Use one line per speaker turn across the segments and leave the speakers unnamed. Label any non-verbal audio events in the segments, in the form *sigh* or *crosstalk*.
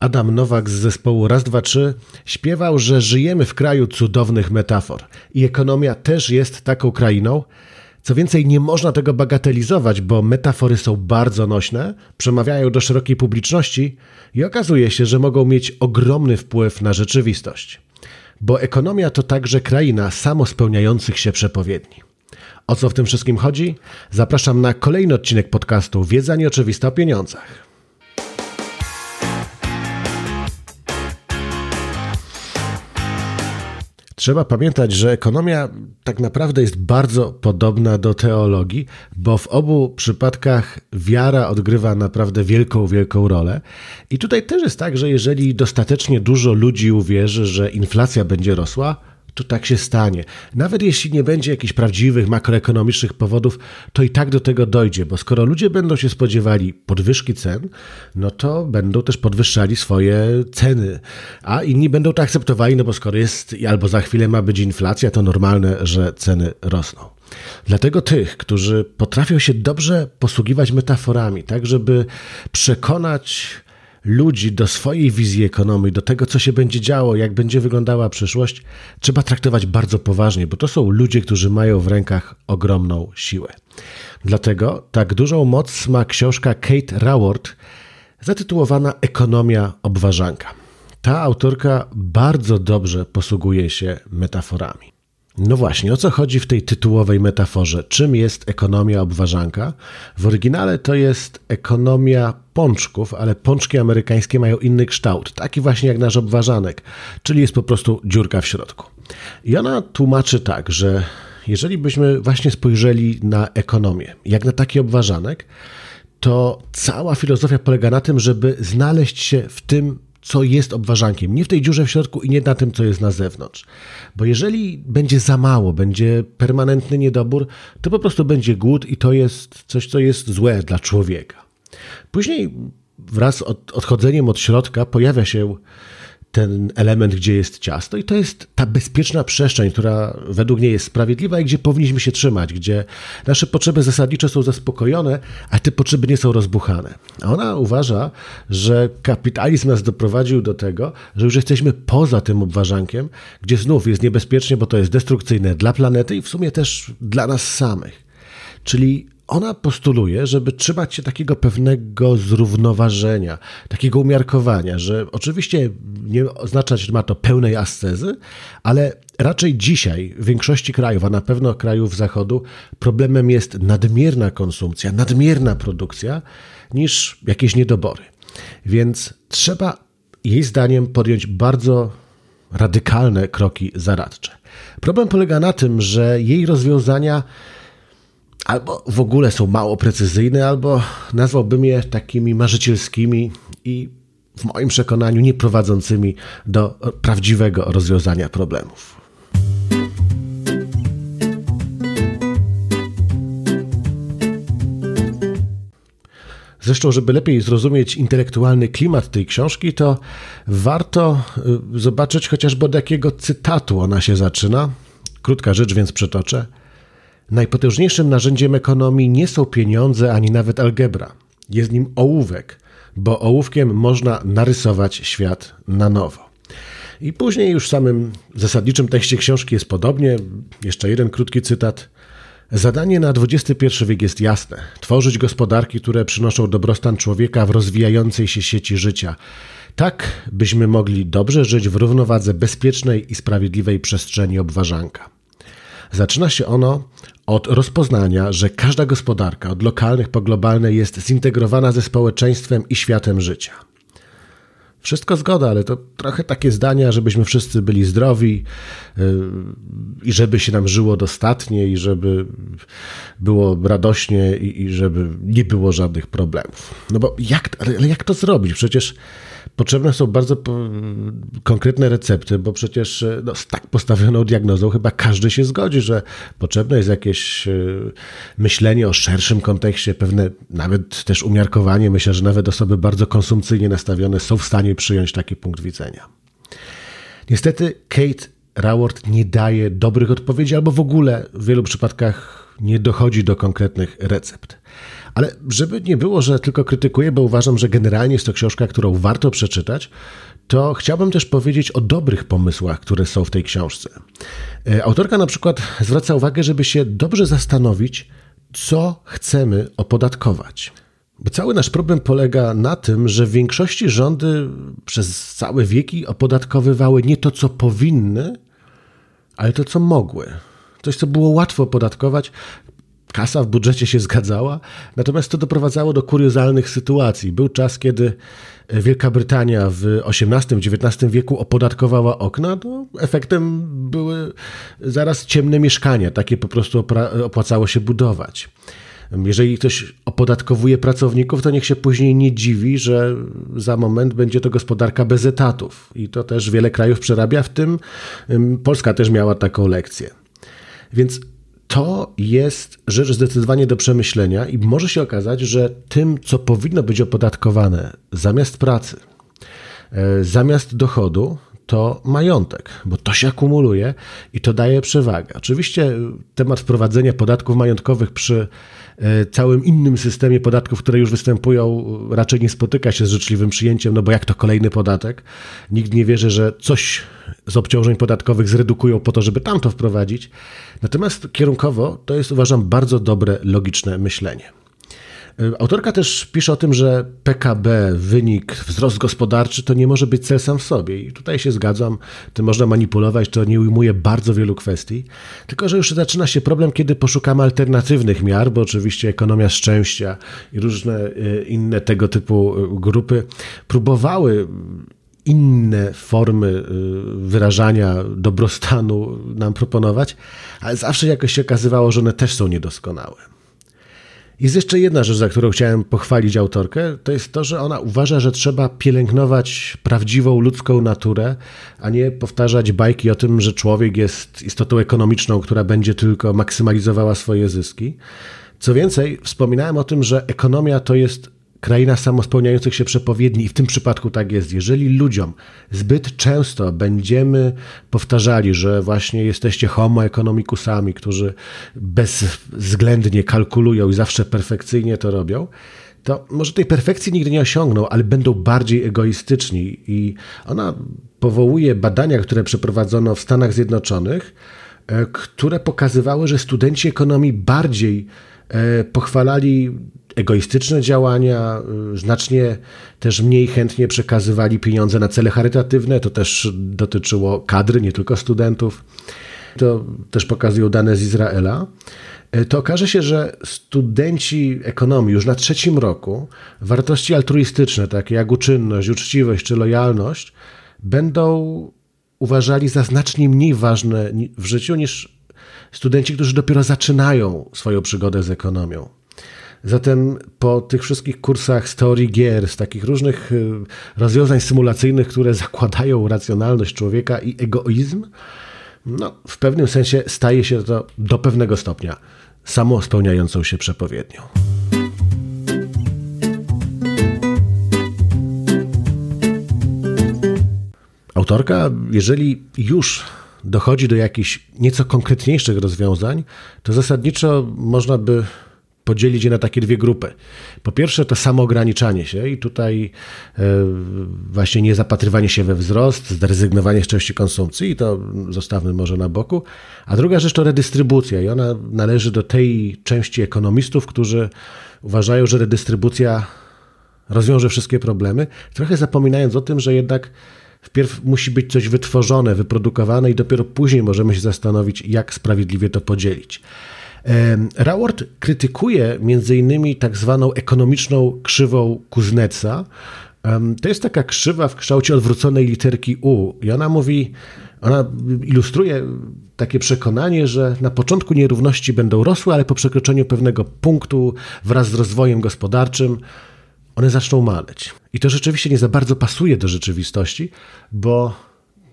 Adam Nowak z zespołu Raz, Dwa, Trzy śpiewał, że żyjemy w kraju cudownych metafor i ekonomia też jest taką krainą. Co więcej, nie można tego bagatelizować, bo metafory są bardzo nośne, przemawiają do szerokiej publiczności i okazuje się, że mogą mieć ogromny wpływ na rzeczywistość. Bo ekonomia to także kraina samospełniających się przepowiedni. O co w tym wszystkim chodzi? Zapraszam na kolejny odcinek podcastu Wiedza nieoczywista o pieniądzach. Trzeba pamiętać, że ekonomia tak naprawdę jest bardzo podobna do teologii, bo w obu przypadkach wiara odgrywa naprawdę wielką, wielką rolę. I tutaj też jest tak, że jeżeli dostatecznie dużo ludzi uwierzy, że inflacja będzie rosła, to tak się stanie. Nawet jeśli nie będzie jakichś prawdziwych makroekonomicznych powodów, to i tak do tego dojdzie, bo skoro ludzie będą się spodziewali podwyżki cen, no to będą też podwyższali swoje ceny, a inni będą to akceptowali, no bo skoro jest albo za chwilę ma być inflacja, to normalne, że ceny rosną. Dlatego tych, którzy potrafią się dobrze posługiwać metaforami, tak żeby przekonać ludzi do swojej wizji ekonomii, do tego, co się będzie działo, jak będzie wyglądała przyszłość, trzeba traktować bardzo poważnie, bo to są ludzie, którzy mają w rękach ogromną siłę. Dlatego tak dużą moc ma książka Kate Raworth zatytułowana Ekonomia obważanka. Ta autorka bardzo dobrze posługuje się metaforami. No właśnie, o co chodzi w tej tytułowej metaforze? Czym jest ekonomia obważanka? W oryginale to jest ekonomia pączków, ale pączki amerykańskie mają inny kształt, taki właśnie jak nasz obważanek, czyli jest po prostu dziurka w środku. I ona tłumaczy tak, że jeżeli byśmy właśnie spojrzeli na ekonomię, jak na taki obważanek, to cała filozofia polega na tym, żeby znaleźć się w tym, co jest obważankiem, nie w tej dziurze w środku i nie na tym, co jest na zewnątrz. Bo jeżeli będzie za mało, będzie permanentny niedobór, to po prostu będzie głód i to jest coś, co jest złe dla człowieka. Później wraz z odchodzeniem od środka pojawia się ten element, gdzie jest ciasto, i to jest ta bezpieczna przestrzeń, która według niej jest sprawiedliwa i gdzie powinniśmy się trzymać, gdzie nasze potrzeby zasadnicze są zaspokojone, a te potrzeby nie są rozbuchane. A ona uważa, że kapitalizm nas doprowadził do tego, że już jesteśmy poza tym obważankiem, gdzie znów jest niebezpiecznie, bo to jest destrukcyjne dla planety i w sumie też dla nas samych. Czyli ona postuluje, żeby trzymać się takiego pewnego zrównoważenia, takiego umiarkowania, że oczywiście nie oznaczać ma to pełnej ascezy, ale raczej dzisiaj w większości krajów, a na pewno krajów Zachodu, problemem jest nadmierna konsumpcja, nadmierna produkcja niż jakieś niedobory. Więc trzeba jej zdaniem podjąć bardzo radykalne kroki zaradcze. Problem polega na tym, że jej rozwiązania albo w ogóle są mało precyzyjne, albo nazwałbym je takimi marzycielskimi i w moim przekonaniu nie prowadzącymi do prawdziwego rozwiązania problemów. Zresztą, żeby lepiej zrozumieć intelektualny klimat tej książki, to warto y, zobaczyć chociażby od jakiego cytatu ona się zaczyna. Krótka rzecz, więc przytoczę. Najpotężniejszym narzędziem ekonomii nie są pieniądze ani nawet algebra. Jest nim ołówek, bo ołówkiem można narysować świat na nowo. I później już w samym zasadniczym tekście książki jest podobnie. Jeszcze jeden krótki cytat. Zadanie na XXI wiek jest jasne: tworzyć gospodarki, które przynoszą dobrostan człowieka w rozwijającej się sieci życia. Tak, byśmy mogli dobrze żyć w równowadze bezpiecznej i sprawiedliwej przestrzeni obważanka. Zaczyna się ono od rozpoznania, że każda gospodarka, od lokalnych po globalne, jest zintegrowana ze społeczeństwem i światem życia. Wszystko zgoda, ale to trochę takie zdania, żebyśmy wszyscy byli zdrowi yy, i żeby się nam żyło dostatnie i żeby było radośnie i, i żeby nie było żadnych problemów. No bo jak, ale jak to zrobić? Przecież potrzebne są bardzo konkretne recepty, bo przecież e, no, z tak postawioną diagnozą chyba każdy się zgodzi, że potrzebne jest jakieś e, myślenie o szerszym kontekście, pewne nawet też umiarkowanie. Myślę, że nawet osoby bardzo konsumpcyjnie nastawione są w stanie przyjąć taki punkt widzenia. Niestety Kate Raworth nie daje dobrych odpowiedzi albo w ogóle w wielu przypadkach nie dochodzi do konkretnych recept. Ale żeby nie było, że tylko krytykuję, bo uważam, że generalnie jest to książka, którą warto przeczytać, to chciałbym też powiedzieć o dobrych pomysłach, które są w tej książce. E, autorka na przykład zwraca uwagę, żeby się dobrze zastanowić, co chcemy opodatkować. Bo cały nasz problem polega na tym, że w większości rządy przez całe wieki opodatkowywały nie to, co powinny, ale to, co mogły. Coś, co było łatwo opodatkować, kasa w budżecie się zgadzała, natomiast to doprowadzało do kuriozalnych sytuacji. Był czas, kiedy Wielka Brytania w XVIII-XIX wieku opodatkowała okna, to efektem były zaraz ciemne mieszkania, takie po prostu opłacało się budować. Jeżeli ktoś opodatkowuje pracowników, to niech się później nie dziwi, że za moment będzie to gospodarka bez etatów. I to też wiele krajów przerabia, w tym Polska też miała taką lekcję. Więc to jest rzecz zdecydowanie do przemyślenia i może się okazać, że tym, co powinno być opodatkowane zamiast pracy, e, zamiast dochodu, to majątek, bo to się akumuluje i to daje przewagę. Oczywiście temat wprowadzenia podatków majątkowych przy całym innym systemie podatków, które już występują, raczej nie spotyka się z życzliwym przyjęciem, no bo jak to kolejny podatek? Nikt nie wierzy, że coś z obciążeń podatkowych zredukują po to, żeby tam to wprowadzić. Natomiast kierunkowo to jest, uważam, bardzo dobre, logiczne myślenie. Autorka też pisze o tym, że PKB, wynik, wzrost gospodarczy to nie może być cel sam w sobie. I tutaj się zgadzam, tym można manipulować, to nie ujmuje bardzo wielu kwestii. Tylko, że już zaczyna się problem, kiedy poszukamy alternatywnych miar, bo oczywiście ekonomia szczęścia i różne e, inne tego typu e, grupy próbowały inne formy wyrażania dobrostanu nam proponować, ale zawsze jakoś się okazywało, że one też są niedoskonałe. Jest jeszcze jedna rzecz, za którą chciałem pochwalić autorkę, to jest to, że ona uważa, że trzeba pielęgnować prawdziwą ludzką naturę, a nie powtarzać bajki o tym, że człowiek jest istotą ekonomiczną, która będzie tylko maksymalizowała swoje zyski. Co więcej, wspominałem o tym, że ekonomia to jest kraina samospełniających się przepowiedni i w tym przypadku tak jest. Jeżeli ludziom zbyt często będziemy powtarzali, że właśnie jesteście homo economicusami, którzy bezwzględnie kalkulują i zawsze perfekcyjnie to robią, to może tej perfekcji nigdy nie osiągną, ale będą bardziej egoistyczni. I ona powołuje badania, które przeprowadzono w Stanach Zjednoczonych, e, które pokazywały, że studenci ekonomii bardziej e, pochwalali egoistyczne działania, y, znacznie też mniej chętnie przekazywali pieniądze na cele charytatywne. To też dotyczyło kadry, nie tylko studentów. To też pokazują dane z Izraela. Y, to okaże się, że studenci ekonomii już na trzecim roku wartości altruistyczne, takie jak uczynność, uczciwość czy lojalność, będą uważali za znacznie mniej ważne w życiu niż studenci, którzy dopiero zaczynają swoją przygodę z ekonomią. Zatem po tych wszystkich kursach z teorii gier, z takich różnych y, rozwiązań symulacyjnych, które zakładają racjonalność człowieka i egoizm, no, w pewnym sensie staje się to do pewnego stopnia samo spełniającą się przepowiednią. Autorka, jeżeli już dochodzi do jakichś nieco konkretniejszych rozwiązań, to zasadniczo można by podzielić je na takie dwie grupy. Po pierwsze, to samo ograniczanie się i tutaj e, właśnie nie zapatrywanie się we wzrost, zrezygnowanie z części konsumpcji i to zostawmy może na boku. A druga rzecz to redystrybucja i ona należy do tej części ekonomistów, którzy uważają, że redystrybucja rozwiąże wszystkie problemy, trochę zapominając o tym, że jednak wpierw musi być coś wytworzone, wyprodukowane i dopiero później możemy się zastanowić, jak sprawiedliwie to podzielić. Raworth krytykuje innymi tak zwaną ekonomiczną krzywą Kuzneca. To jest taka krzywa w kształcie odwróconej literki U i ona mówi, ona ilustruje takie przekonanie, że na początku nierówności będą rosły, ale po przekroczeniu pewnego punktu wraz z rozwojem gospodarczym one zaczną maleć. I to rzeczywiście nie za bardzo pasuje do rzeczywistości, bo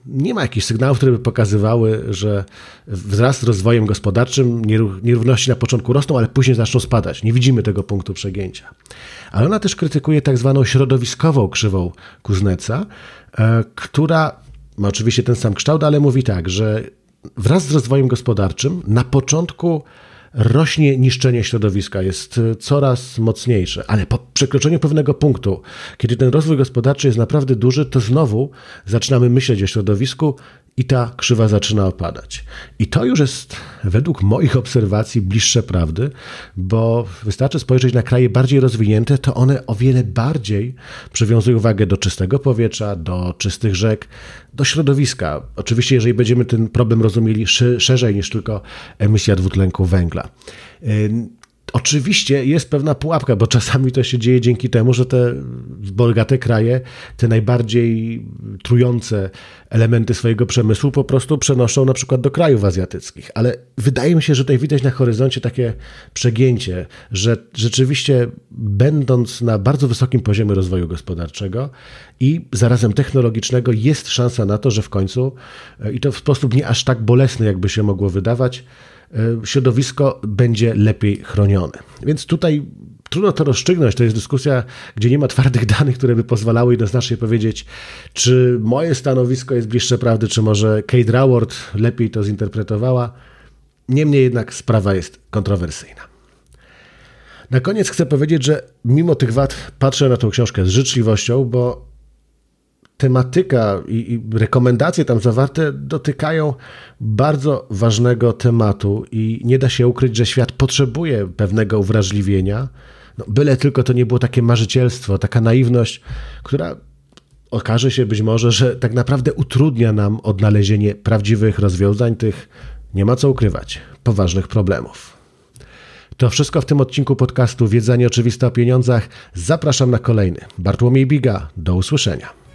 nie ma jakichś sygnałów, które by pokazywały, że wraz z rozwojem gospodarczym nierówności na początku rosną, ale później zaczną spadać. Nie widzimy tego punktu przegięcia. Ale ona też krytykuje tak zwaną środowiskową krzywą Kuzneca, e, która ma oczywiście ten sam kształt, ale mówi tak, że wraz z rozwojem gospodarczym na początku rośnie niszczenie środowiska, jest coraz mocniejsze, ale po przekroczeniu pewnego punktu, kiedy ten rozwój gospodarczy jest naprawdę duży, to znowu zaczynamy myśleć o środowisku i ta krzywa zaczyna opadać. I to już jest według moich obserwacji bliższe prawdy, bo wystarczy spojrzeć na kraje bardziej rozwinięte, to one o wiele bardziej przywiązują uwagę do czystego powietrza, do czystych rzek, do środowiska. Oczywiście, jeżeli będziemy ten problem rozumieli szerzej niż tylko emisja dwutlenku węgla. Oczywiście jest pewna pułapka, bo czasami to się dzieje dzięki temu, że te bogate kraje, te najbardziej trujące elementy swojego przemysłu po prostu przenoszą na przykład do krajów azjatyckich. Ale wydaje mi się, że tutaj widać na horyzoncie takie przegięcie, że rzeczywiście będąc na bardzo wysokim poziomie rozwoju gospodarczego i zarazem technologicznego jest szansa na to, że w końcu i to w sposób nie aż tak bolesny, jakby się mogło wydawać, E, środowisko będzie lepiej chronione. Więc tutaj trudno to rozstrzygnąć. To jest dyskusja, gdzie nie ma twardych *laughs* danych, które by pozwalały jednoznacznie powiedzieć, czy moje stanowisko jest bliższe prawdy, czy może Kate Raworth lepiej to zinterpretowała. Niemniej jednak sprawa jest kontrowersyjna. Na koniec chcę powiedzieć, że mimo tych wad patrzę na tę książkę z życzliwością, bo tematyka i, i, rekomendacje tam zawarte dotykają bardzo ważnego tematu i nie da się ukryć, że świat potrzebuje pewnego uwrażliwienia. No, byle tylko to nie było takie marzycielstwo, taka naiwność, która okaże się być może, że tak naprawdę utrudnia nam odnalezienie prawdziwych rozwiązań tych, nie ma co ukrywać, poważnych problemów. To wszystko w tym odcinku podcastu Wiedza nieoczywista o pieniądzach. Zapraszam na kolejny. Bartłomiej Biga, do usłyszenia.